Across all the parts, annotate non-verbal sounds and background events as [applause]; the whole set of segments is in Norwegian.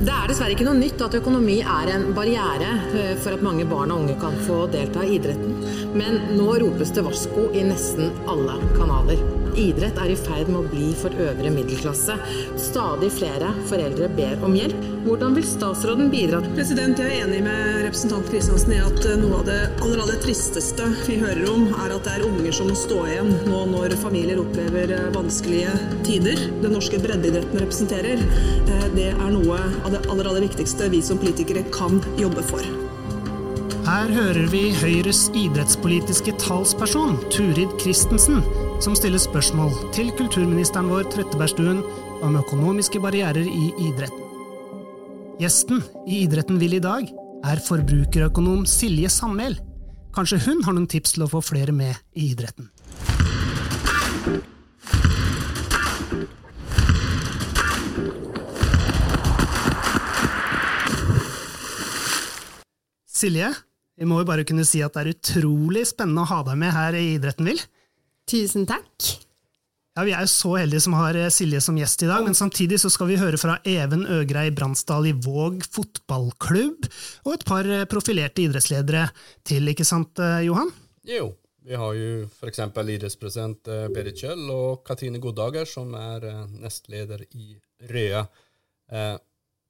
Det er dessverre ikke noe nytt at økonomi er en barriere eh, for at mange barn og unge kan få delta i idretten. Men nå ropes det varsko i nesten alle kanaler. Idrett er i ferd med å bli for øvre middelklasse. Stadig flere foreldre ber om hjelp. Hvordan vil statsråden bidra? President, Jeg er enig med representant Kristiansen i at eh, noe av det aller, aller tristeste vi hører om, er at det er unger som må stå igjen nå når familier opplever eh, vanskelige tider. Den norske breddeidretten representerer. eh, Det er noe av det aller, aller viktigste vi som politikere kan jobbe for. Her hører vi Høyres idrettspolitiske talsperson, Turid Christensen, som stiller spørsmål til kulturministeren vår Trettebergstuen om økonomiske barrierer i idretten. Gjesten i Idretten vil i dag er forbrukerøkonom Silje Sandmæl. Kanskje hun har noen tips til å få flere med i idretten? Silje, vi må jo bare kunne si at det er utrolig spennende å ha deg med her i Idretten vil. Tusen takk. Ja, Vi er jo så heldige som har eh, Silje som gjest i dag, men samtidig så skal vi høre fra Even Øgrei Bransdal i Våg fotballklubb, og et par eh, profilerte idrettsledere til, ikke sant eh, Johan? Jo, vi har jo f.eks. idrettspresident Berit Kjøll og Katrine Goddager, som er nestleder i Røa. Eh,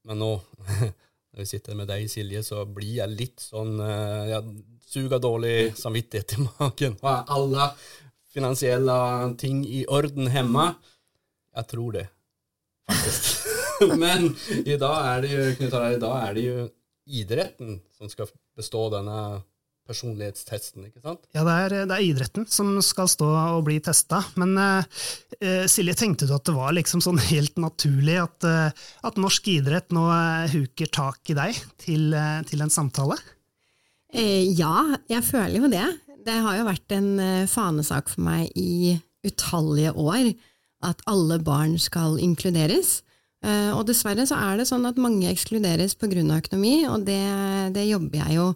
men nå, [laughs] når vi sitter med deg, Silje, så blir jeg litt sånn Jeg suger dårlig samvittighet i magen. Ja, alle finansielle ting i orden hjemme? Jeg tror det, faktisk. [laughs] men i dag er det jo, Knut Harald, i dag er det jo idretten som skal bestå denne personlighetstesten, ikke sant? Ja, det er, det er idretten som skal stå og bli testa, men eh, eh, Silje, tenkte du at det var liksom sånn helt naturlig at, eh, at norsk idrett nå eh, huker tak i deg til, til en samtale? Eh, ja, jeg føler jo det. Det har jo vært en eh, fanesak for meg i utallige år at alle barn skal inkluderes. Eh, og dessverre så er det sånn at mange ekskluderes pga. økonomi, og det, det jobber jeg jo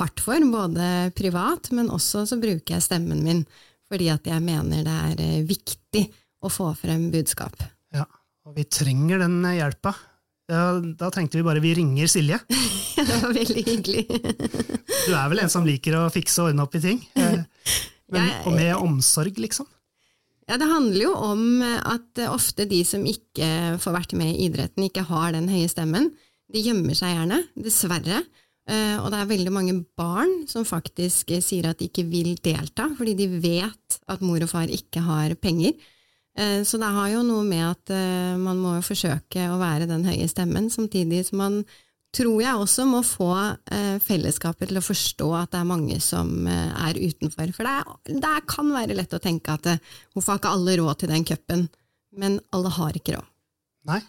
hardt for, både privat, men også så bruker jeg stemmen min fordi at jeg mener det er eh, viktig å få frem budskap. Ja, og vi trenger den hjelpa. Ja, da tenkte vi bare vi ringer Silje. [laughs] det var veldig hyggelig. Du er vel en som liker å fikse og ordne opp i ting? [laughs] Men, og med omsorg, liksom? Ja, Det handler jo om at ofte de som ikke får vært med i idretten, ikke har den høye stemmen. De gjemmer seg gjerne, dessverre. Eh, Og det er veldig mange barn som faktisk sier at de ikke vil delta, fordi de vet at mor og far ikke har penger. Eh, Så det har jo noe med at eh, man må forsøke å være den høye stemmen, samtidig som man tror jeg også må få eh, fellesskapet til å forstå at det er mange som er utenfor. For det, det kan være lett å tenke at hvorfor har ikke alle råd til den cupen? Men alle har ikke råd. Nei.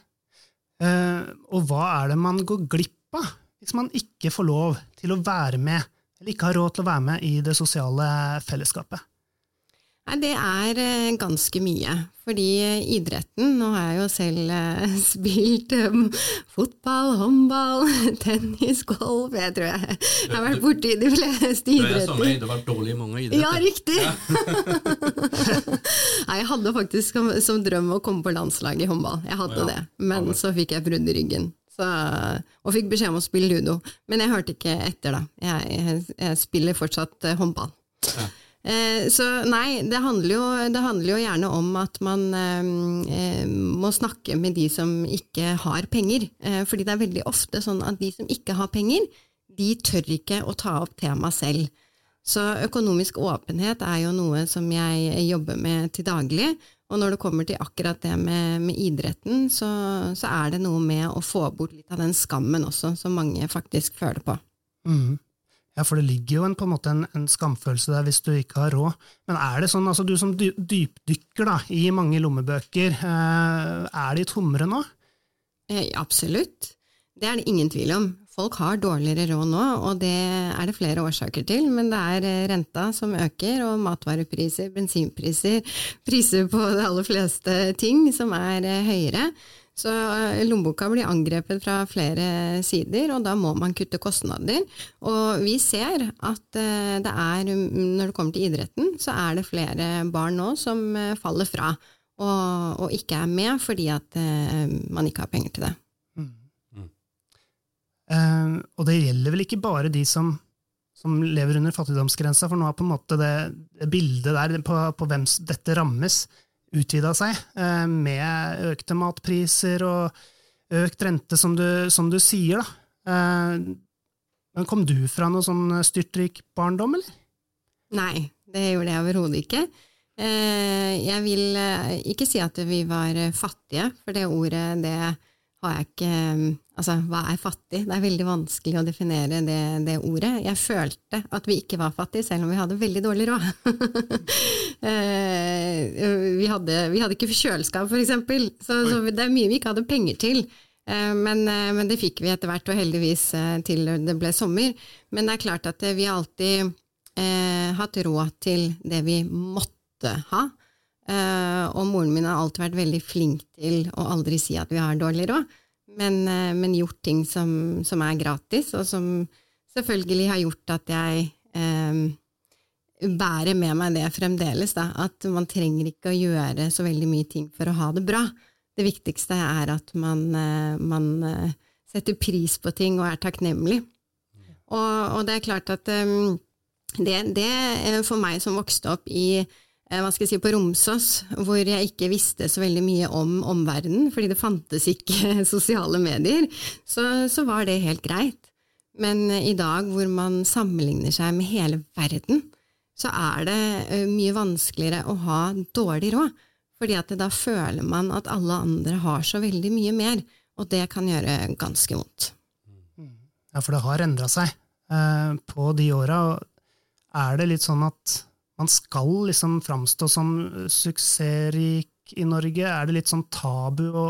Og hva er det man går glipp av hvis man ikke får lov til å være med, eller ikke har råd til å være med i det sosiale fellesskapet? Nei, det er eh, ganske mye. Fordi eh, idretten Nå har jeg jo selv eh, [laughs] spilt fotball, håndball, [laughs] tennis, golf Jeg tror jeg, jeg har vært borti de fleste idretter. Du det vært dårlig i mange idretter. Ja, riktig! [laughs] Nei, jeg hadde faktisk som, som drøm å komme på landslaget i håndball. Jeg hadde Ja. det, men så fikk jeg brudd i ryggen. Så, og fikk beskjed om å spille ludo. Men jeg hørte ikke etter, da. Jeg, jeg, jeg spiller fortsatt håndball. Eh, så nei, det handler, jo, det handler jo gjerne om at man eh, eh, må snakke med de som ikke har penger. Eh, fordi det er veldig ofte sånn at de som ikke har penger, de tør ikke å ta opp temaet selv. Så økonomisk åpenhet er jo noe som jeg jobber med til daglig. Og når det kommer til akkurat det med, med idretten, så, så er det noe med å få bort litt av den skammen også, som mange faktisk føler på. Mhm. Ja, for det ligger jo en, på en måte en, en skamfølelse der hvis du ikke har råd. Men er det sånn, altså du som dypdykker da, i mange lommebøker, eh, er de tommere nå? Eh, absolutt. Det er det ingen tvil om. Folk har dårligere råd nå, og det er det flere årsaker til. Men det er eh, renta som øker, og matvarepriser, bensinpriser, [laughs] priser på de aller fleste ting som er eh, høyere. Så eh, lommeboka blir angrepet fra flere sider, og da må man kutte kostnader. Og vi ser at eh, det er, mm, når det kommer til idretten, så er det flere barn nå som eh, faller fra. Og, og ikke er med fordi at man ikke har penger til det. Eh, og det gjelder vel ikke bare de som, som lever under fattigdomsgrensa, for nå er på en måte det, det bildet der på, på hvem dette rammes, utvida seg, eh, med økte matpriser og økt rente, som du, som du sier. da. Eh, men kom du fra noe sånn styrtrik barndom, eller? Nei, det gjorde jeg overhodet ikke. Eh, jeg vil ikke si at vi var fattige, for det ordet det har jeg ikke Altså, hva er fattig? Det er veldig vanskelig å definere det, det ordet. Jeg følte at vi ikke var fattige, selv om vi hadde veldig dårlig råd. [laughs] vi, hadde, vi, hadde, ikke kjøleskap, for eksempel, så, så, det er mye vi ikke hadde penger til. Men, men, det fikk vi etter hvert, og heldigvis til det ble sommer. Men det er klart at vi alltid eh, hatt råd til det vi måtte ha. Eh, og moren min har alltid vært veldig flink til å aldri si at vi har dårlig råd men, eh, men gjort ting som, som, er gratis, og som selvfølgelig har gjort at jeg eh, bærer med meg det fremdeles, da, at man trenger ikke å gjøre så veldig mye ting for å ha det bra. Det viktigste er at man, eh, man eh, setter pris på ting og er takknemlig. Og, og det er klart at um, det, det, for meg som vokste opp i hva skal jeg si, på Romsås, hvor jeg ikke visste så veldig mye om omverdenen, fordi det fantes ikke [laughs] sosiale medier, så, så, var det helt greit. Men eh, i dag hvor man sammenligner seg med hele verden, så er det eh, mye vanskeligere å ha dårlig råd, fordi at da føler man at alle andre har så veldig mye mer, og det kan gjøre ganske vondt. Ja, for det har endra seg eh, på de åra. Er det litt sånn at man skal liksom framstå som suksessrik i Norge? Er det litt sånn tabu å,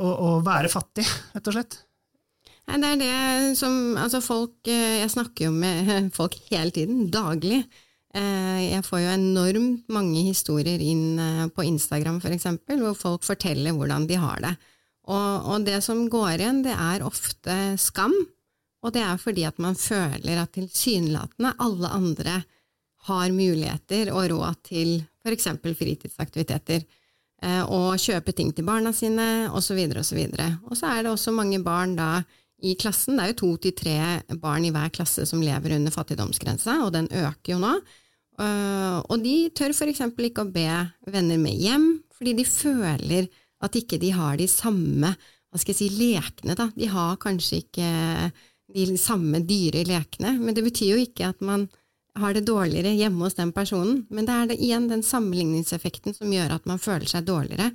å, å, være fattig, rett og slett? Nei, det er det som Altså, folk eh, Jeg snakker jo med [laughs] folk hele tiden, daglig. Eh, jeg får jo enormt mange historier inn eh, på Instagram, for eksempel, hvor folk forteller hvordan de har det. Og, og det som går igjen, det er ofte skam. Og det er fordi at man føler at tilsynelatende alle andre har muligheter og råd til f.eks. fritidsaktiviteter, eh, og kjøpe ting til barna sine, osv., osv. Og så er det også mange barn da i klassen, det er jo to til tre barn i hver klasse som lever under fattigdomsgrensa, og den øker jo nå. Eh, og de tør f.eks. ikke å be venner med hjem, fordi de føler at ikke de har de samme hva skal jeg si, lekene. Da. De har kanskje ikke de samme dyre lekene, men det betyr jo ikke at man har det dårligere hjemme hos den personen. Men det er det igjen den sammenligningseffekten som gjør at man føler seg dårligere,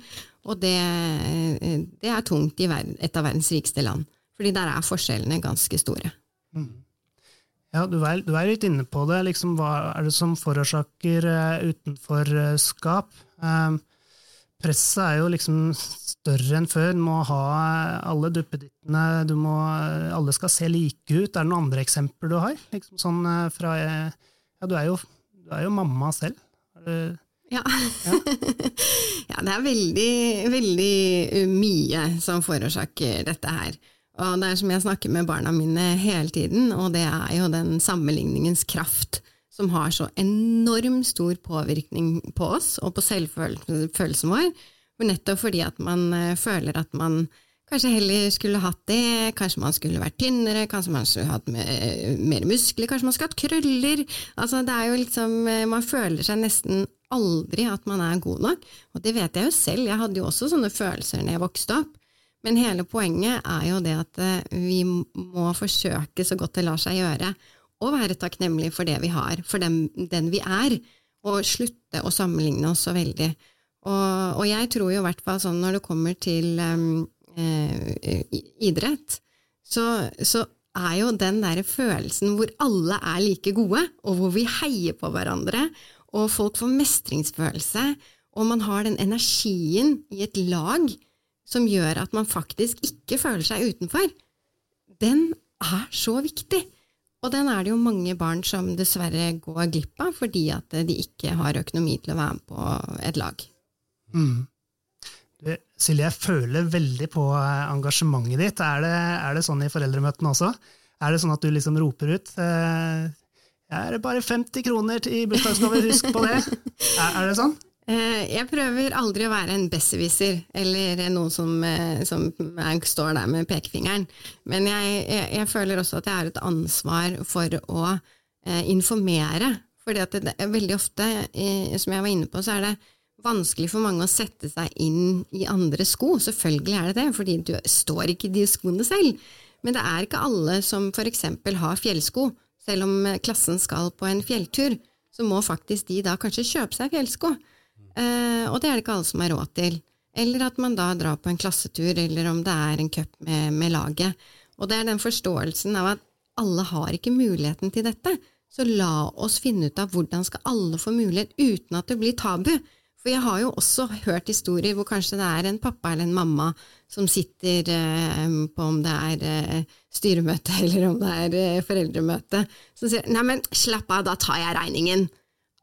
og det, eh, det er tungt i et av verdens rikeste land. Fordi der er forskjellene ganske store. Mm. Ja, du er, du er, litt inne på det. Liksom, hva er det som forårsaker uh, utenforskap? Uh, presset er jo liksom større enn før. Du må ha alle duppedittene, du alle skal se like ut. Er det noen andre eksempler du har? Liksom sånn fra ja, du er jo, du er jo mamma selv. Er ja. Ja. [laughs] ja. det er veldig, veldig mye som forårsaker dette her. Og det er som jeg snakker med barna mine hele tiden, og det er jo den sammenligningens kraft som har så enormt stor påvirkning på oss og på selvfølelsen vår. Nettopp fordi at man eh, føler at man Kanskje heller skulle hatt det, kanskje man skulle vært tynnere, kanskje man skulle hatt mer muskler, kanskje man skulle hatt krøller. Altså, det er jo liksom, eh, Man føler seg nesten aldri at man er god nok, og det vet jeg jo selv, jeg hadde jo også sånne følelser når jeg vokste opp. Men hele poenget er jo det at eh, vi må forsøke så godt det lar seg gjøre å være takknemlige for det vi har, for den, den vi er, og slutte å sammenligne oss så veldig. Og, og jeg tror jo i hvert fall sånn når det kommer til um, eh, idrett, så, så, er jo den der følelsen hvor alle er like gode, og hvor vi heier på hverandre, og folk får mestringsfølelse, og man har den energien i et lag som gjør at man faktisk ikke føler seg utenfor, den er så viktig. Og den er det jo mange barn som dessverre går glipp av fordi at de ikke har økonomi til å være med på et lag. Mm. Silje, jeg føler veldig på eh, engasjementet ditt. Er det, er det, sånn i foreldremøtene også? Er det sånn at du liksom roper ut eh, er det bare 50 kroner i bursdagsgave, husk på det? [laughs] Er, er, det sånn? Eh, jeg prøver aldri å være en besserwisser, eller noen som, som står der med pekefingeren. Men jeg, jeg, jeg, føler også at jeg har et ansvar for å eh, informere. Fordi at det, veldig ofte, som jeg var inne på, så er det vanskelig for mange å sette seg inn i andre sko. Selvfølgelig er det det, fordi du står ikke i de skoene selv. Men det er ikke alle som f.eks. har fjellsko. Selv om klassen skal på en fjelltur, så må faktisk de da kanskje kjøpe seg fjellsko. Eh, og det er det ikke alle som har råd til. Eller at man da drar på en klassetur, eller om det er en cup med, med laget. Og det er den forståelsen av at alle har ikke muligheten til dette. Så la oss finne ut av hvordan skal alle få mulighet uten at det blir tabu. For jeg har jo også hørt historier hvor kanskje det er en pappa eller en mamma som sitter eh, på om det er eh, styremøte [laughs] eller om det er eh, foreldremøte, som sier 'nei, men slapp av, da tar jeg regningen'.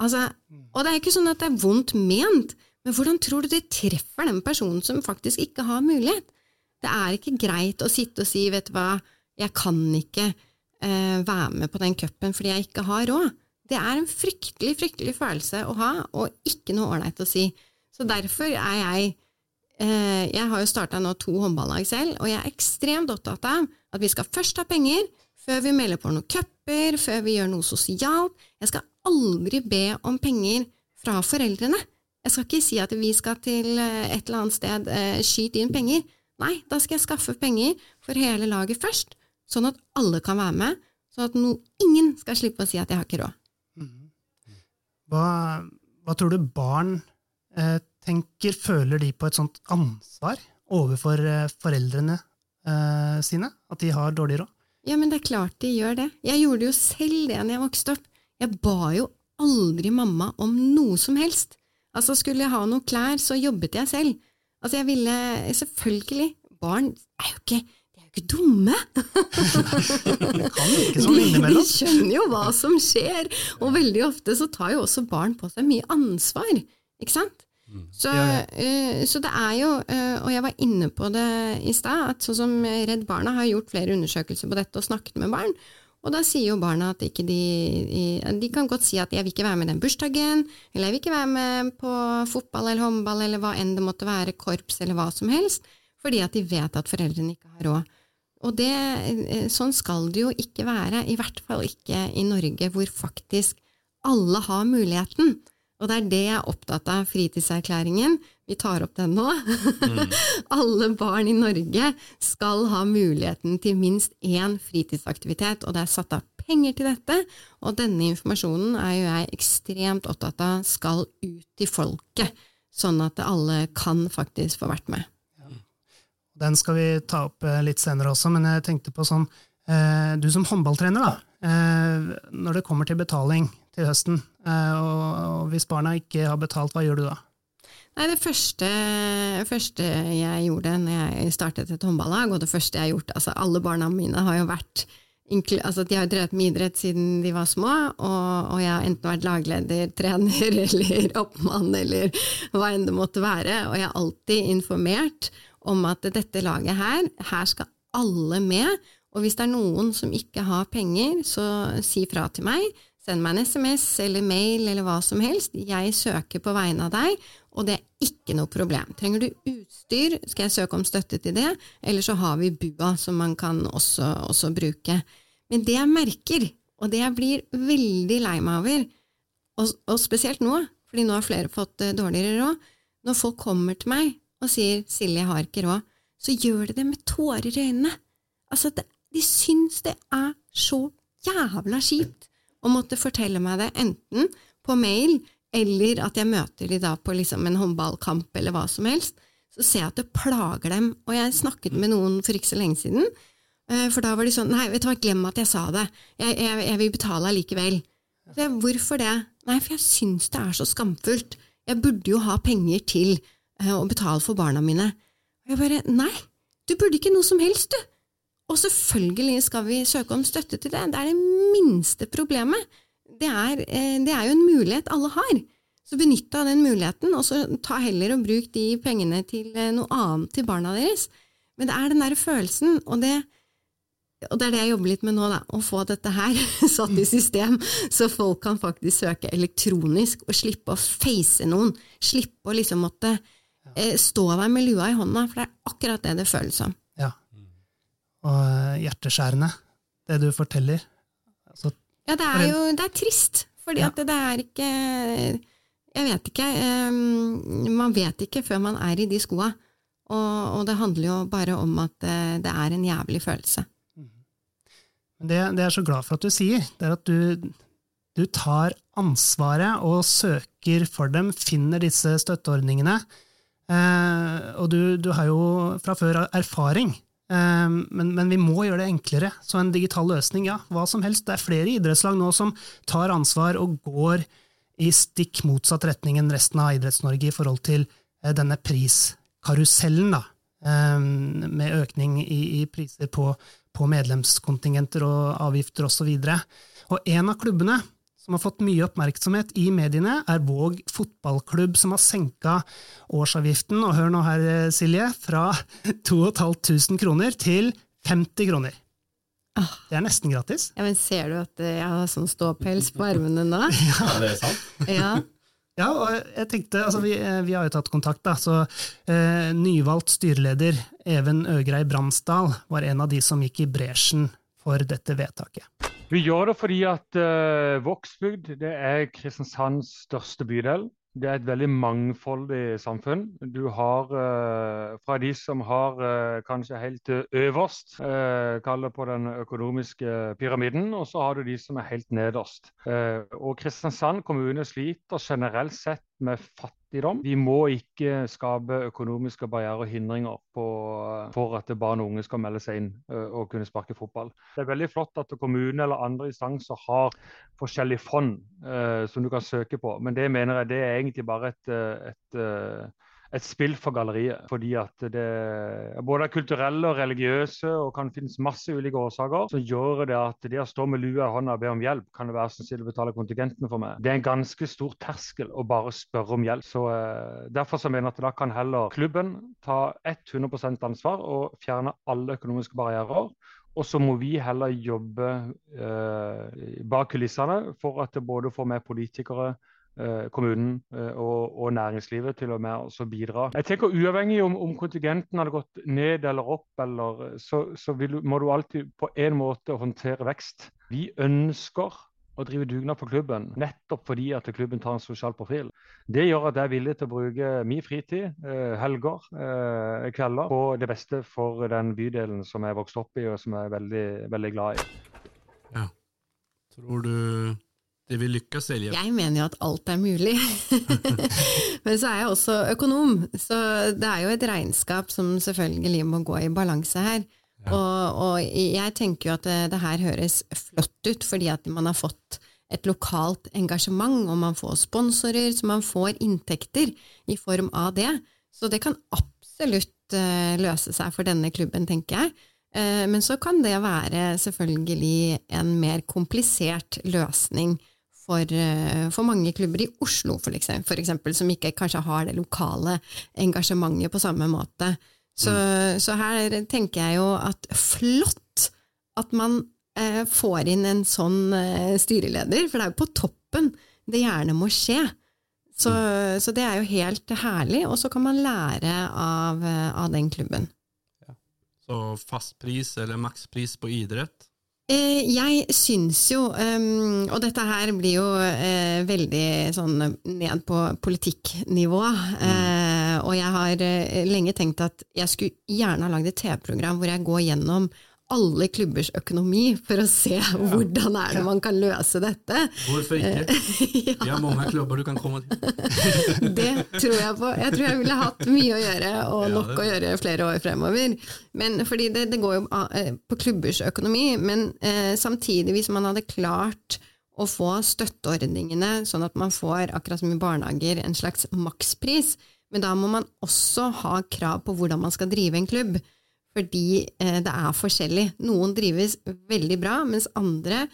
Altså, og det er ikke sånn at det er vondt ment, men hvordan tror du det treffer den personen som faktisk ikke har mulighet? Det er ikke greit å sitte og si 'vet du hva, jeg kan ikke eh, være med på den cupen fordi jeg ikke har råd'. Det er en fryktelig, fryktelig følelse å ha, og ikke noe ålreit å si. Så derfor er jeg eh, Jeg har jo starta nå to håndballag selv, og jeg er ekstremt opptatt av at vi skal først ha penger, før vi melder på noen cuper, før vi gjør noe sosialt. Jeg skal aldri be om penger fra foreldrene. Jeg skal ikke si at vi skal til eh, et eller annet sted, eh, skyte inn penger. Nei, da skal jeg skaffe penger for hele laget først, sånn at alle kan være med, sånn at no, ingen skal slippe å si at jeg har ikke råd. Hva, hva tror du barn eh, tenker, føler de på et sånt ansvar overfor eh, foreldrene eh, sine? At de har dårlig råd? Ja, men det er klart de gjør det. Jeg gjorde jo selv det når jeg vokste opp. Jeg ba jo aldri mamma om noe som helst. Altså, skulle jeg ha noen klær, så jobbet jeg selv. Altså, jeg ville Selvfølgelig, barn er jo ikke ikke dumme! [laughs] sånn. De skjønner jo hva som skjer, og veldig ofte så tar jo også barn på seg mye ansvar, ikke sant? Mm. Så, uh, så, det er jo, uh, og jeg var inne på det i stad, at sånn som Redd Barna har gjort flere undersøkelser på dette og snakket med barn, og da sier jo barna at de, de kan godt si at 'jeg vil ikke være med den bursdagen', eller 'jeg vil ikke være med på fotball eller håndball', eller hva enn det måtte være, korps eller hva som helst, fordi at de vet at foreldrene ikke har råd. Og det, eh, sånn skal det jo ikke være, i hvert fall ikke i Norge, hvor faktisk alle har muligheten. Og det er det jeg er opptatt av fritidserklæringen. Vi tar opp den nå. Mm. [laughs] alle barn i Norge skal ha muligheten til minst én fritidsaktivitet, og det er satt av penger til dette. Og denne informasjonen er jo jeg ekstremt opptatt av skal ut til folket, sånn at alle kan faktisk få vært med. Den skal vi ta opp eh, litt senere også, men jeg tenkte på sånn eh, Du som håndballtrener, da. Eh, når det kommer til betaling til høsten, og hvis barna ikke har betalt, hva gjør du da? Nei, Det første, første, jeg gjorde når jeg startet et håndballag, og det første jeg har gjort altså Alle barna mine har jo vært altså De har drevet med idrett siden de var små, og, og jeg har enten vært lagleder, [laughs] trener eller oppmann eller hva enn det måtte være, og jeg har alltid informert om at dette laget her, her skal alle med, og hvis det er noen som ikke har penger, så si fra til meg. Send meg en SMS eller mail eller hva som helst. Jeg søker på vegne av deg, og det er ikke noe problem. Trenger du utstyr, skal jeg søke om støtte til det, eller så har vi BUA som man kan også, også bruke. Men det jeg merker, og det jeg blir veldig lei meg over, og, og spesielt nå, fordi nå har flere fått eh, dårligere råd, når folk kommer til meg og sier 'Silje, jeg har ikke råd', så gjør de det med tårer i øynene. Altså, det, de syns det er så jævla kjipt å måtte fortelle meg det enten på mail eller at jeg møter de da på liksom en håndballkamp eller hva som helst. Så ser jeg at det plager dem. Og jeg snakket med noen for ikke så lenge siden, eh, for da var de sånn Nei, vet du hva, glem at jeg sa det. Jeg, jeg, jeg vil betale allikevel. Hvorfor det? Nei, for jeg syns det er så skamfullt. Jeg burde jo ha penger til og betale for barna mine. Og jeg bare Nei, du burde ikke noe som helst, du! Og selvfølgelig skal vi søke om støtte til det. Det er det minste problemet. Det er, eh, det er jo en mulighet alle har. Så benytt deg av den muligheten, og så ta heller og bruk de pengene til eh, noe annet til barna deres. Men det er den der følelsen, og det og det er det jeg jobber litt med nå, da, å få dette her [laughs] satt i system, så folk kan faktisk søke elektronisk og slippe å face noen. Slippe å liksom måtte eh, stå der med lua i hånda, for det er akkurat det det føles som. Ja. Og eh, hjerteskjærende, det du forteller. Altså, Ja, det er jo det er trist, fordi Ja. at det er ikke Jeg vet ikke. Um, man vet ikke før man er i de skoa. Og, og det handler jo bare om at eh, det er en jævlig følelse. Det, det jeg er så glad for at du sier, det er at du, du tar ansvaret og søker for dem, finner disse støtteordningene. Eh, og du, du har jo fra før erfaring, eh, men, men vi må gjøre det enklere. Så en digital løsning, ja, hva som helst. Det er flere idrettslag nå som tar ansvar og går i stikk motsatt retning enn resten av Idretts-Norge i forhold til eh, denne priskarusellen, da, med økning i, i priser på, på medlemskontingenter og avgifter osv. Og en av klubbene som har fått mye oppmerksomhet i mediene, er Våg fotballklubb, som har senka årsavgiften, og hør nå her, Silje, fra [laughs] 2500 kroner til 50 kroner. Ah. Det er nesten gratis. Ja, men Ser du at eh, jeg har sånn ståpels på armene nå? [laughs] Ja, det er sant. [laughs] Ja. Ja, og jeg tenkte, altså vi, vi har jo tatt kontakt, da, så eh, nyvalgt styreleder Even Øgrei Bransdal var en av de som gikk i bresjen for dette vedtaket. Vi gjør det fordi at uh, Vågsbygd det er Kristiansands største bydel. Det er et veldig mangfoldig samfunn. Du har uh, fra de som har uh, kanskje helt øverst, uh, kall det på den økonomiske pyramiden, og så har du de som er helt nederst. Og Kristiansand kommune sliter generelt sett med fattigdom. Vi må ikke skape økonomiske barrierer og hindringer på, for at barn og unge skal melde seg inn og kunne sparke fotball. Det er veldig flott at kommunen eller andre instanser har forskjellige fond uh, som du kan søke på, men det mener jeg det er egentlig bare et, et, uh, et spill for galleriet. Fordi at det både er kulturelle og religiøse og kan finnes masse ulike årsaker som gjør det at det å stå med lua i hånda og be om hjelp, kan det være snill å betale kontingentene for meg. Det er en ganske stor terskel å bare spørre om hjelp. Så eh, Derfor så mener jeg at da kan heller klubben ta 100% ansvar og fjerne alle økonomiske barrierer. Og så må vi heller jobbe eh, bak kulissene for at det både får med politikere, kommunen eh, og, og, næringslivet til og med også bidra. Jeg tenker Uavhengig om, om kontingenten hadde gått ned eller opp, eller, så, så vil, må du alltid på en måte håndtere vekst. Vi ønsker å drive dugnad for klubben, nettopp fordi at klubben tar en sosial profil. Det gjør at jeg er villig til å bruke min fritid, eh, helger, eh, kvelder, på det beste for den bydelen som jeg vokste opp i og som jeg er veldig, veldig glad i. Ja. Tror du det vil lykkes, Silje? Jeg mener jo at alt er mulig. [laughs] Men så er jeg også økonom, så det er jo et regnskap som selvfølgelig må gå i balanse her. Ja. Og, og, jeg tenker jo at det, det, her høres flott ut, fordi at man har fått et lokalt engasjement, og man får sponsorer, så man får inntekter i form av det. Så det kan absolutt uh, løse seg for denne klubben, tenker jeg. Uh, men så kan det være selvfølgelig en mer komplisert løsning for, uh, for mange klubber i Oslo, for eksempel, for eksempel, som ikke kanskje har det lokale engasjementet på samme måte. Så, mm. så, her tenker jeg jo at flott at man eh, får inn en sånn eh, styreleder, for det er jo på toppen det gjerne må skje. Så, mm. så det er jo helt herlig, og så kan man lære av, av den klubben. Ja. Så fastpris eller makspris på idrett? Eh, jeg syns jo, um, og dette her blir jo eh, veldig sånn ned på politikknivå, mm. og jeg har lenge tenkt at jeg skulle gjerne ha lagd et TV-program hvor jeg går gjennom alle klubbers økonomi for å se ja. hvordan er det man kan løse dette. Hvorfor ikke? [laughs] ja. Vi har mange klubber du kan komme til. [laughs] det tror jeg på. Jeg tror jeg ville hatt mye å gjøre, og ja, nok det. å gjøre flere år fremover. Men, fordi det, det går jo på klubbers økonomi, men eh, samtidig, hvis man hadde klart å få støtteordningene sånn at man får, akkurat som i barnehager, en slags makspris, men da må man også ha krav på hvordan man skal drive en klubb fordi eh, det er forskjellig. Noen drives veldig bra, mens andre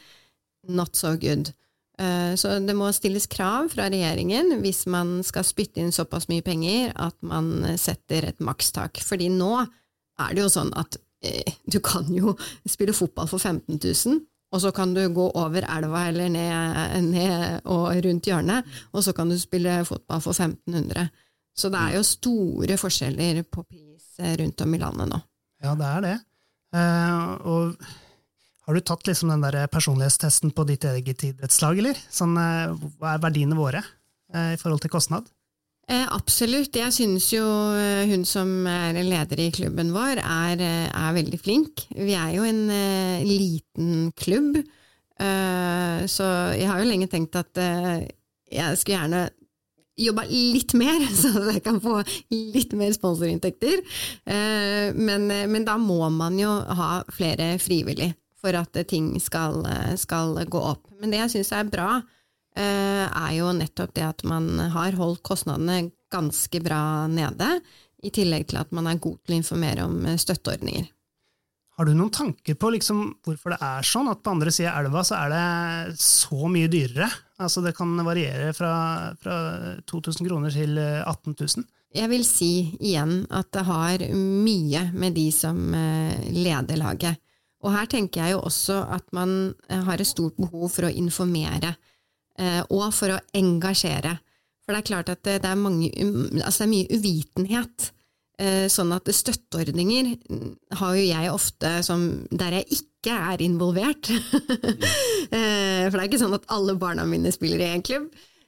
not so good. Eh, så det må stilles krav fra regjeringen hvis man skal spytte inn såpass mye penger at man setter et makstak. Fordi nå er det jo sånn at eh, du kan jo spille fotball for 15 000, og så kan du gå over elva eller ned, ned og rundt hjørnet, og så kan du spille fotball for 1500. Så det er jo store forskjeller på pris rundt om i landet nå. Ja, det er det. Uh, og har du tatt liksom den der personlighetstesten på ditt eget idrettslag, eller? Sånn, uh, hva er verdiene våre uh, i forhold til kostnad? Absolutt. Jeg synes jo hun som er leder i klubben vår, er, er veldig flink. Vi er jo en liten klubb, så jeg har jo lenge tenkt at jeg skulle gjerne jobba litt mer, [laughs] så jeg kan få litt mer sponsorinntekter. Men, men, da må man jo ha flere frivillig for at ting skal, skal gå opp. Men det jeg syns er bra, Eh, er jo nettopp det at man har holdt kostnadene ganske bra nede, i tillegg til at man er god til å informere om eh, støtteordninger. Har du noen tanker på liksom hvorfor det er sånn at på andre sida av elva så er det så mye dyrere? Altså det kan variere fra, fra 2000 kroner til 18 eh, 000? Jeg vil si igjen at det har mye med de som leder laget. Og her tenker jeg jo også at man har et stort behov for å informere. Eh, og for å engasjere. For det er klart at det, er, mange, altså det er mye uvitenhet. Eh, sånn at støtteordninger har jo jeg ofte som der jeg ikke er involvert. [laughs] Eh, for det er ikke sånn at alle barna mine spiller i en klubb.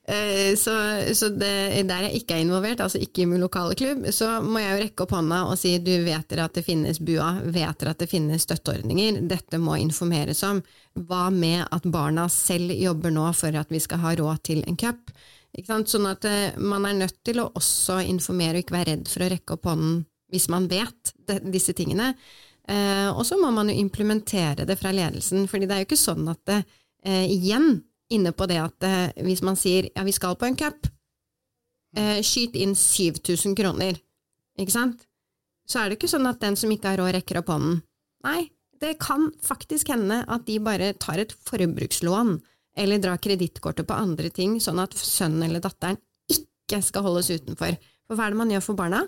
Så, så det, der jeg ikke er involvert, altså ikke i min lokale klubb, så må jeg jo rekke opp hånda og si du vet dere at det finnes BUA, vet dere at det finnes støtteordninger, dette må informeres om. Hva med at barna selv jobber nå for at vi skal ha råd til en cup? Sånn at eh, man er nødt til å også informere og ikke være redd for å rekke opp hånden hvis man vet disse tingene. Eh, og så må man jo implementere det fra ledelsen, fordi det er jo ikke sånn at det, eh, igjen, inne på det at hvis man sier ja, vi skal på en cup, skyt inn 7000 kroner, ikke sant? Så er det ikke sånn at den som ikke har råd, rekker opp hånden. Nei, det kan faktisk hende at de bare tar et forbrukslån eller dra kredittkortet på andre ting, sånn at sønnen eller datteren ikke skal holdes utenfor. For hva er det man gjør for barna?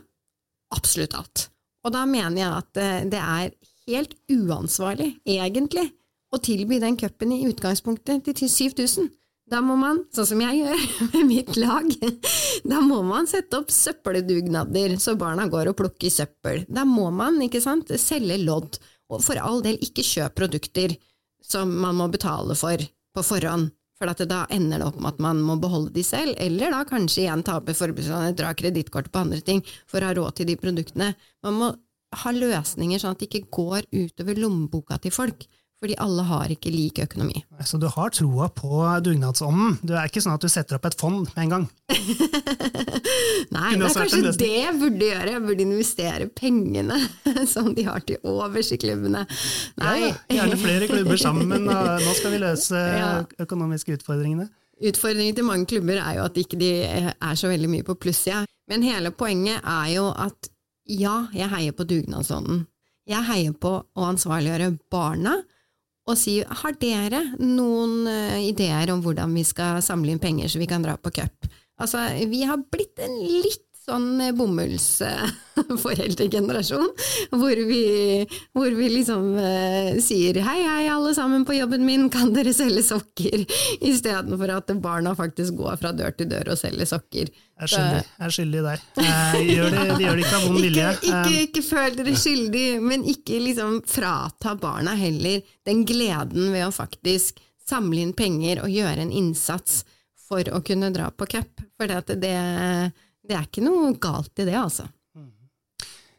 Absolutt alt. Og da mener jeg at eh, det er helt uansvarlig, egentlig, å tilby den cupen i utgangspunktet til 7000. Da må man, sånn som jeg gjør [laughs] med mitt lag, [laughs] da må man sette opp søppeldugnader så barna går og plukker søppel. Da må man, ikke sant, selge lodd. Og for all del, ikke kjøp produkter som man må betale for på forhånd, for da ender det opp med at man må beholde de selv, eller da kanskje igjen tape forbrukslånet, dra kredittkortet på andre ting for å ha råd til de produktene. Man må ha løsninger sånn at det ikke går utover lommeboka til folk. Fordi alle har ikke lik økonomi. Så du har troa på dugnadsånden? Du er ikke sånn at du setter opp et fond med en gang? [laughs] Nei, det er kanskje det jeg burde gjøre. Jeg burde investere pengene [laughs] som de har til overs i klubbene. Nei. Ja, gjerne flere klubber sammen. [laughs] Nå skal vi løse økonomiske utfordringene. Utfordringen til mange klubber er jo at ikke de ikke er så veldig mye på plussida. Men hele poenget er jo at ja, jeg heier på dugnadsånden. Jeg heier på å ansvarliggjøre barna og si har dere noen uh, ideer om hvordan vi skal samle inn penger så vi kan dra på cup? Altså, vi har blitt en litt sånn bomullsforeldregenerasjon, [laughs] hvor, vi, hvor vi liksom eh, sier hei, hei, alle sammen på jobben min, kan dere selge sokker? [laughs] Istedenfor at barna faktisk går fra dør til dør og selger sokker. Jeg er skyldig, jeg er skyldig der. Jeg gjør det, de gjør det ikke av vond [laughs] vilje. Ikke, ikke, eh, ikke føl dere skyldig, men ikke liksom frata barna heller den gleden ved å faktisk samle inn penger og gjøre en innsats for å kunne dra på cup. For det, det det er ikke noe galt i det, altså.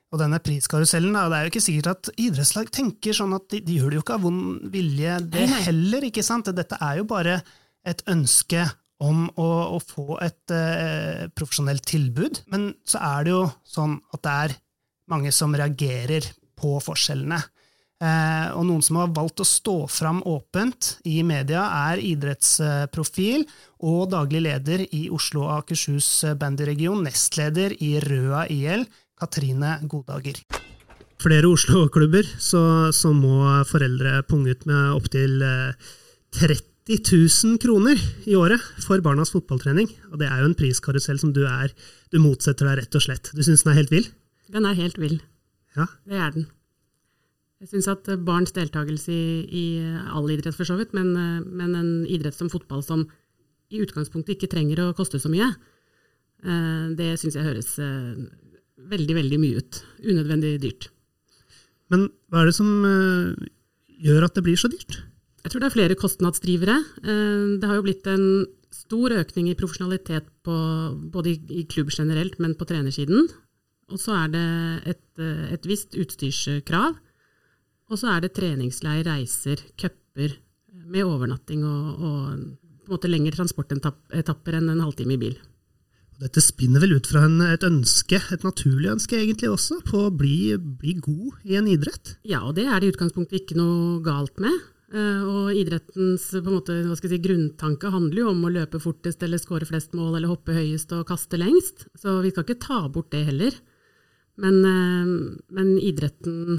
Og denne priskarusellen, da, det er jo ikke sikkert at idrettslag tenker sånn at de, de gjør det jo ikke av vond vilje, det nei, nei. heller, ikke sant? Dette er jo bare et ønske om å, å få et eh, profesjonelt tilbud. Men så er det jo sånn at det er mange som reagerer på forskjellene. Eh, og noen som har valgt å stå fram åpent i media, er idrettsprofil og daglig leder i Oslo og Akershus bandyregion, nestleder i Røa IL, Katrine Godager. Flere Oslo-klubber så, så, må foreldre punge ut med opptil 30 000 kroner i året for barnas fotballtrening. Og det er jo en priskarusell som du er Du motsetter deg rett og slett. Du syns den er helt vill? Den er helt vill. Ja. Det er den. Jeg syns at barns deltakelse i, i, all idrett, for så vidt, men, men, en idrett som fotball som i utgangspunktet ikke trenger å koste så mye, det syns jeg høres veldig, veldig mye ut. Unødvendig dyrt. Men hva er det som gjør at det blir så dyrt? Jeg tror det er flere kostnadsdrivere. Det har jo blitt en stor økning i profesjonalitet på, både i, i, klubb generelt, men på trenersiden. Og så er det et, et visst utstyrskrav. Og så er det treningsleir, reiser, cuper med overnatting og, og på en måte lengre transportetapper enn en halvtime i bil. Dette spinner vel ut fra en, et ønske, et naturlig ønske egentlig også, på å bli, bli god i en idrett? Ja, og det er det i utgangspunktet ikke noe galt med. Eh, og idrettens måte, si, grunntanke handler jo om å løpe fortest eller skåre flest mål eller hoppe høyest og kaste lengst, så vi skal ikke ta bort det heller. Men, eh, men idretten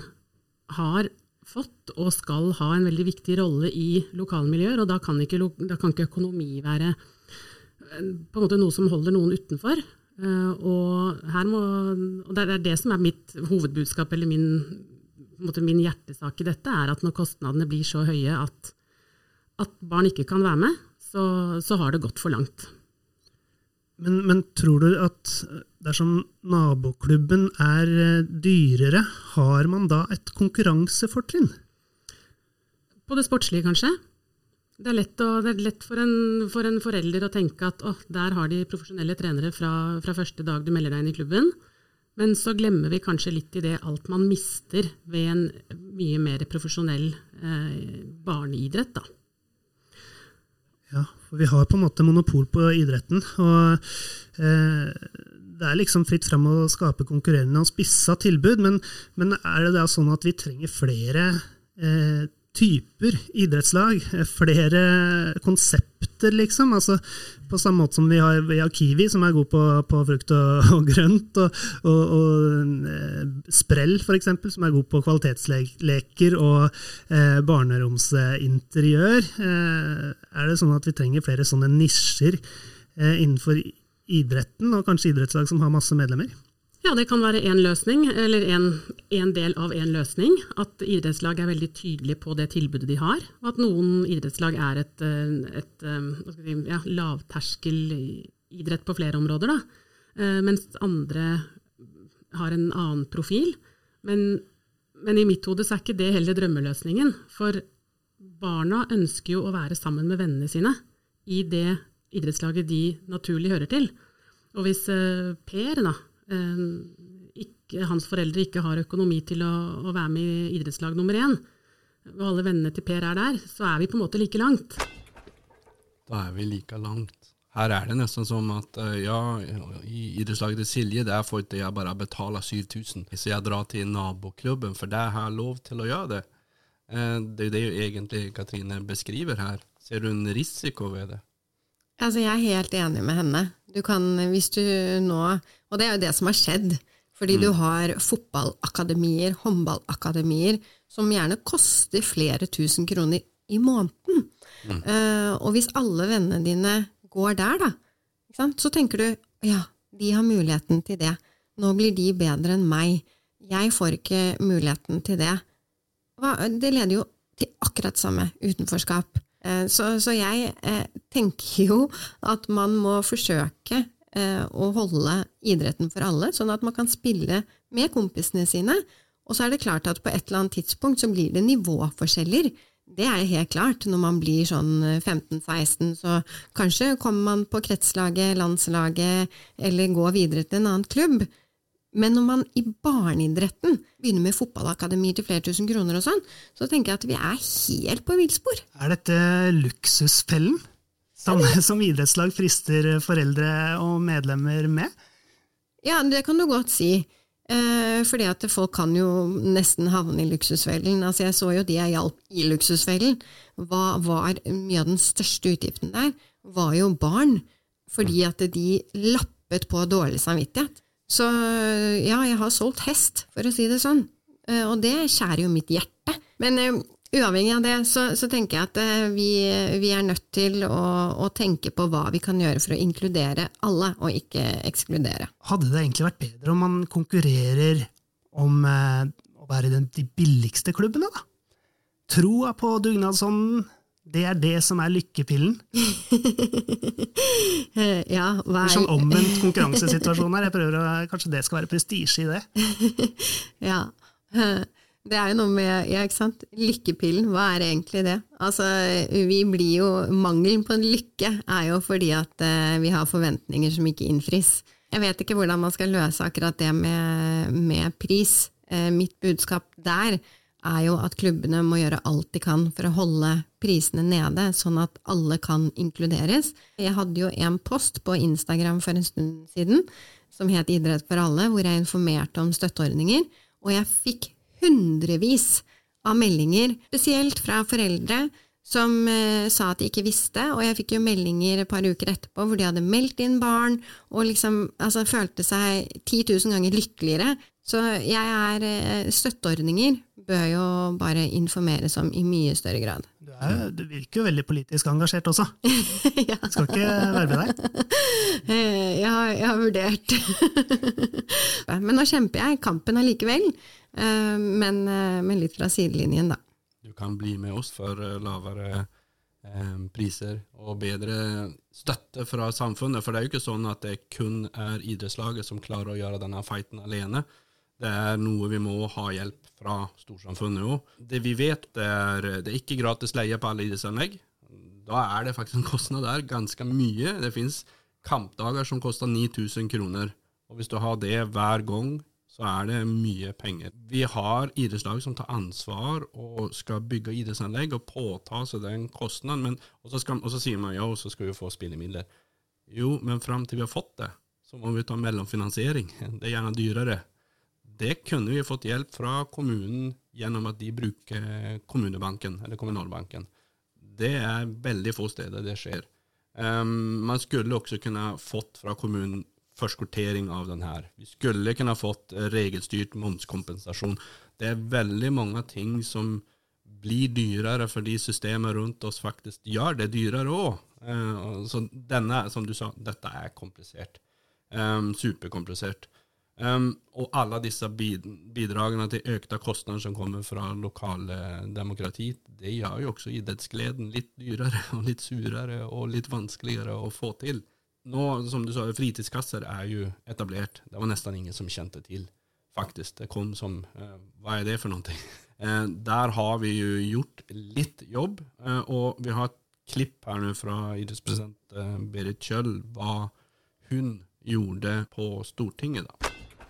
har fått og skal ha en veldig viktig rolle i lokalmiljøer, og da kan ikke, da kan ikke økonomi være eh, på en måte noe som holder noen utenfor. Og, må, og det er det som er mitt hovedbudskap, eller min måte, min hjertesak i dette er at når kostnadene blir så høye at, at barn ikke kan være med, så, så har det gått for langt. Men, men, tror du at dersom naboklubben er eh, dyrere, har man da et konkurransefortrinn? På det sportslige, kanskje. Det er lett, å, det er lett for, en, for, en, forelder å tenke at å, der har de profesjonelle trenere fra, fra første dag du melder deg inn i klubben. Men så glemmer vi kanskje litt i det alt man mister ved en mye mer profesjonell eh, barneidrett, da. Ja, for vi har på en måte monopol på idretten. Og eh, det er liksom fritt frem å skape konkurrerende og spissa tilbud, men, men, er det da sånn at vi trenger flere eh, typer idrettslag, flere konsepter, liksom. Altså, på samme måte som vi har, vi har Kiwi, som er god på, på frukt og, [laughs] og grønt, og, og, og eh, Sprell, f.eks., som er god på kvalitetsleker og eh, barneromsinteriør. Eh, er det sånn at vi trenger flere sånne nisjer eh, innenfor idretten, og kanskje idrettslag som har masse medlemmer? Ja, det kan være én løsning, eller en, del av en løsning. At idrettslag er veldig tydelige på det tilbudet de har. Og at noen idrettslag er et, et, et eh, si, ja, lavterskelidrett på flere områder. Eh, mens andre har en annen profil. Men, men i mitt hode så er ikke det heller drømmeløsningen. For barna ønsker jo å være sammen med vennene sine i det idrettslaget de naturlig hører til. Og hvis Per da, Eh, ikke, hans foreldre ikke har økonomi til å, å, være med i idrettslag nummer én, og alle vennene til Per er der, så er vi på en måte like langt. Da er vi like langt. Her er det nesten som at eh, ja, i idrettslaget til Silje der får ikke jeg bare betale 7000, så jeg drar til naboklubben, for der har jeg lov til å gjøre det. Eh, det er det jo egentlig Katrine beskriver her. Ser du en risiko ved det? Altså, jeg er helt enig med henne. Du kan, hvis du nå Og det er jo det som har skjedd. Fordi mm. du har fotballakademier, håndballakademier, som gjerne koster flere tusen kroner i måneden. Mm. Uh, og hvis alle vennene dine går der, da, så tenker du ja, de har muligheten til det. Nå blir de bedre enn meg. Jeg får ikke muligheten til det. Det leder jo til akkurat samme utenforskap. Eh, så, så, jeg eh, tenker jo at man må forsøke eh, å holde idretten for alle, sånn at man kan spille med kompisene sine. Og så er det klart at på et eller annet tidspunkt så blir det nivåforskjeller. Det er helt klart. Når man blir sånn 15-16, så kanskje kommer man på kretslaget, landslaget, eller går videre til en annen klubb. Men når man i barneidretten begynner med fotballakademi til flere tusen kroner og sånn, så tenker jeg at vi er helt på villspor. Er dette luksusfellen? Samme som idrettslag frister foreldre og medlemmer med? Ja, det kan du godt si. Eh, fordi at folk kan jo nesten havne i luksusfellen. Altså jeg så jo de jeg hjalp i luksusfellen. Hva var mye av den største utgiften der? Var jo barn. Fordi at de lappet på dårlig samvittighet. Så ja, jeg har solgt hest, for å si det sånn. Eh, og det skjærer jo mitt hjerte. Men uh, uavhengig av det, så, så, tenker jeg at uh, vi, vi, er nødt til å, å, tenke på hva vi kan gjøre for å inkludere alle, og ikke ekskludere. Hadde det egentlig vært bedre om man konkurrerer om å være det de billigste klubbene, da? Troa på dugnadsånden, det er det som er lykkepillen. [laughs] ja, hva er sånn omvendt [laughs] konkurransesituasjon her. Jeg prøver å, Kanskje det skal være prestisje i det? [laughs] ja. Det er jo noe med ja, ikke sant? Lykkepillen, hva er egentlig det? Altså, vi blir jo Mangelen på en lykke er jo fordi at uh, vi har forventninger som ikke innfris. Jeg vet ikke hvordan man skal løse akkurat det med, med pris. Uh, mitt budskap der er jo at klubbene må gjøre alt de kan for å holde prisene nede, sånn at alle kan inkluderes. Jeg hadde jo en post på Instagram for en stund siden som het Idrett for alle, hvor jeg informerte om støtteordninger, og jeg fikk hundrevis av meldinger, spesielt fra foreldre som eh, sa at de ikke visste, og jeg fikk jo meldinger et par uker etterpå hvor de hadde meldt inn barn, og liksom altså, følte seg 10 000 ganger lykkeligere. Så jeg er eh, Støtteordninger bør jo bare informeres om i mye større grad. Du, er, du virker jo veldig politisk engasjert også. [laughs] ja. Skal ikke verve deg? [laughs] Eh, jeg har, jeg har vurdert. [laughs] Men nå kjemper jeg kampen allikevel, eh, men, men litt fra sidelinjen, da. Kan bli med oss for lavere eh, priser og bedre støtte fra samfunnet. For det er jo ikke sånn at det kun er idrettslaget som klarer å gjøre denne fighten alene. Det er noe vi må ha hjelp fra storsamfunnet òg. Det vi vet, det er, det er ikke gratis leie på alle idrettsanlegg. Da er det faktisk en kostnad der, ganske mye. Det finnes kampdager som koster 9000 kroner. Og hvis du har det hver gang, så er det mye penger. Vi har idrettslag som tar ansvar og skal bygge idrettsanlegg og påta seg den kostnaden. og, så sier man ja, så skal vi få spillemidler. Jo, men fram til vi har fått det, så må vi ta mellomfinansiering. [laughs] Det er gjerne dyrere. Det kunne vi fått hjelp fra kommunen gjennom at de bruker kommunebanken, eller kommunalbanken. Det er veldig få steder det skjer. Um, man skulle også kunne fått fra kommunen forskutering av den her. Vi skulle kunne fått regelstyrt momskompensasjon. Det er veldig mange ting som blir dyrere fordi systemet rundt oss faktisk gjør det dyrere òg. Uh, så denne, som du sa, dette er komplisert. Um, superkomplisert. Um, og alle disse bidragene til økte kostnader som kommer fra lokale demokrati, det gjør jo også idrettsgleden litt dyrere [laughs] og litt surere og litt vanskeligere å få til. Nå, som du sa, fritidskasser er jo etablert. Det var nesten ingen som kjente til, faktisk. Det kom som eh, Hva er det for noe? [laughs] Eh, der har vi jo gjort litt jobb, eh, og vi har et klipp her nå fra idrettspresident Berit Kjøll, hva hun gjorde på Stortinget. da.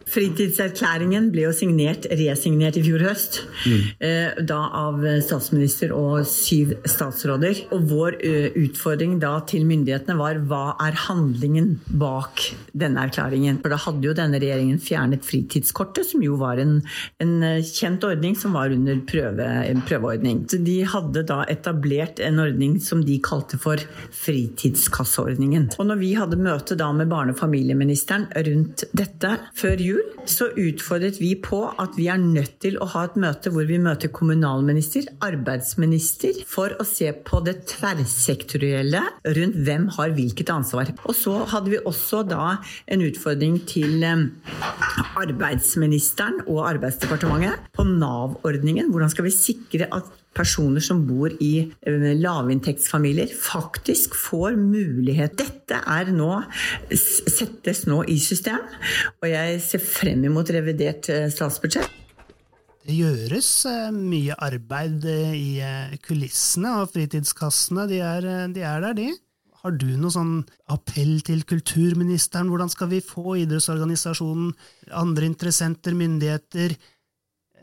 Fritidserklæringen ble jo signert, resignert i fjor høst. Mm. Da av statsminister og syv statsråder. Og vår utfordring da til myndighetene var hva er handlingen bak denne erklæringen? For da hadde jo denne regjeringen fjernet fritidskortet, som jo var en, en kjent ordning som var under prøve, en prøveordning. Så de hadde da etablert en ordning som de kalte for fritidskasseordningen. Og når vi hadde møte da med barne- og familieministeren rundt dette før jul, jul så utfordret vi på at vi er nødt til å ha et møte hvor vi møter kommunalminister, arbeidsminister, for å se på det tverrsektorielle rundt hvem har hvilket ansvar. Og så hadde vi også da en utfordring til eh, arbeidsministeren og Arbeidsdepartementet på Nav-ordningen. Hvordan skal vi sikre at personer som bor i eh, lavinntektsfamilier, faktisk får mulighet. Dette er nå, settes nå i system, og jeg ser frem imot revidert eh, statsbudsjett. Det gjøres eh, mye arbeid i kulissene, og fritidskassene de er, de er der, de. Har du noen sånn appell til kulturministeren? Hvordan skal vi få idrettsorganisasjonen, andre interessenter, myndigheter,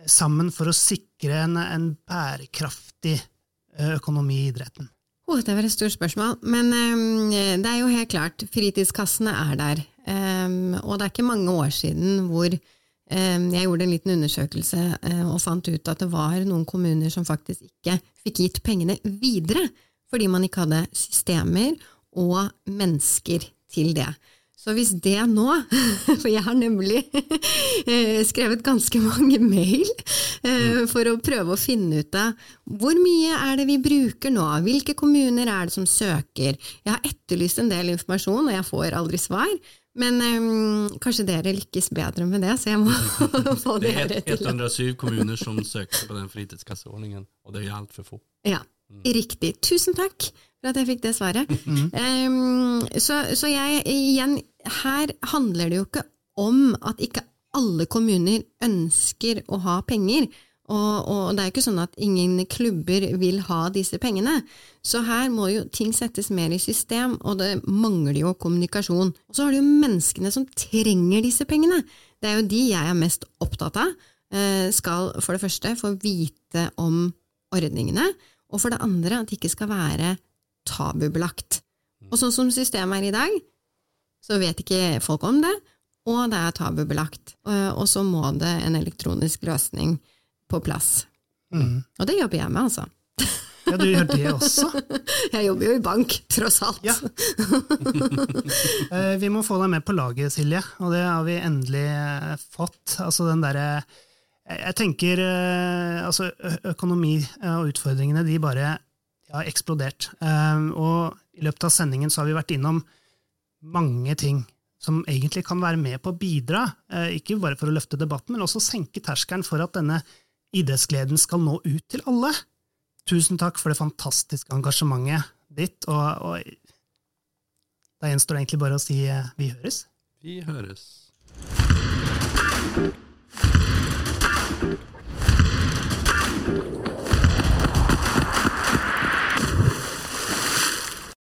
sammen for å sikre en, en bærekraftig eh, økonomi i idretten? Oh, det var et stort spørsmål, men um, det er jo helt klart, fritidskassene er der. Um, og det er ikke mange år siden hvor um, jeg gjorde en liten undersøkelse og fant ut at det var noen kommuner som faktisk ikke fikk gitt pengene videre, fordi man ikke hadde systemer og mennesker til det. Så hvis det nå, [laughs] for jeg har nemlig [laughs] eh, skrevet ganske mange mail eh, mm. for å prøve å finne ut av hvor mye er det vi bruker nå, hvilke kommuner er det som søker. Jeg har etterlyst en del informasjon, og jeg får aldri svar. Men um, kanskje dere lykkes bedre med det, så jeg må [laughs] få Det er dere til. Det er 107 kommuner som søker på den fritidskasseordningen, og det er altfor få. Ja, riktig. Tusen takk for at jeg fikk det svaret. Um, så, så jeg, igjen, her handler det jo ikke om at ikke alle kommuner ønsker å ha penger. Og, og det er jo ikke sånn at ingen klubber vil ha disse pengene. Så her må jo ting settes mer i system, og det mangler jo kommunikasjon. Og så har du jo menneskene som trenger disse pengene. Det er jo de jeg er mest opptatt av. Eh, Skal for det første få vite om ordningene, og for det andre at det ikke skal være tabubelagt. Og sånn som systemet er i dag, så vet ikke folk om det, og det er tabubelagt. Eh, Og så må det en elektronisk løsning på plass. Mm. Og det jobber jeg med, altså. Ja, du gjør det også. [laughs] Jeg jobber jo i bank, tross alt. Ja. [laughs] Eh, Vi må få deg med på laget, Silje, og det har vi endelig eh, fått. Altså den derre Jeg tenker altså økonomi og utfordringene, de bare har eksplodert. Eh, Og i løpet av sendingen så har vi vært innom mange ting som egentlig kan være med på å bidra, eh, ikke bare for å løfte debatten, men også senke terskelen for at denne idrettsgleden skal nå ut til alle. Tusen takk for det fantastiske engasjementet ditt, og, og da gjenstår det egentlig bare å si eh, vi høres. Vi høres.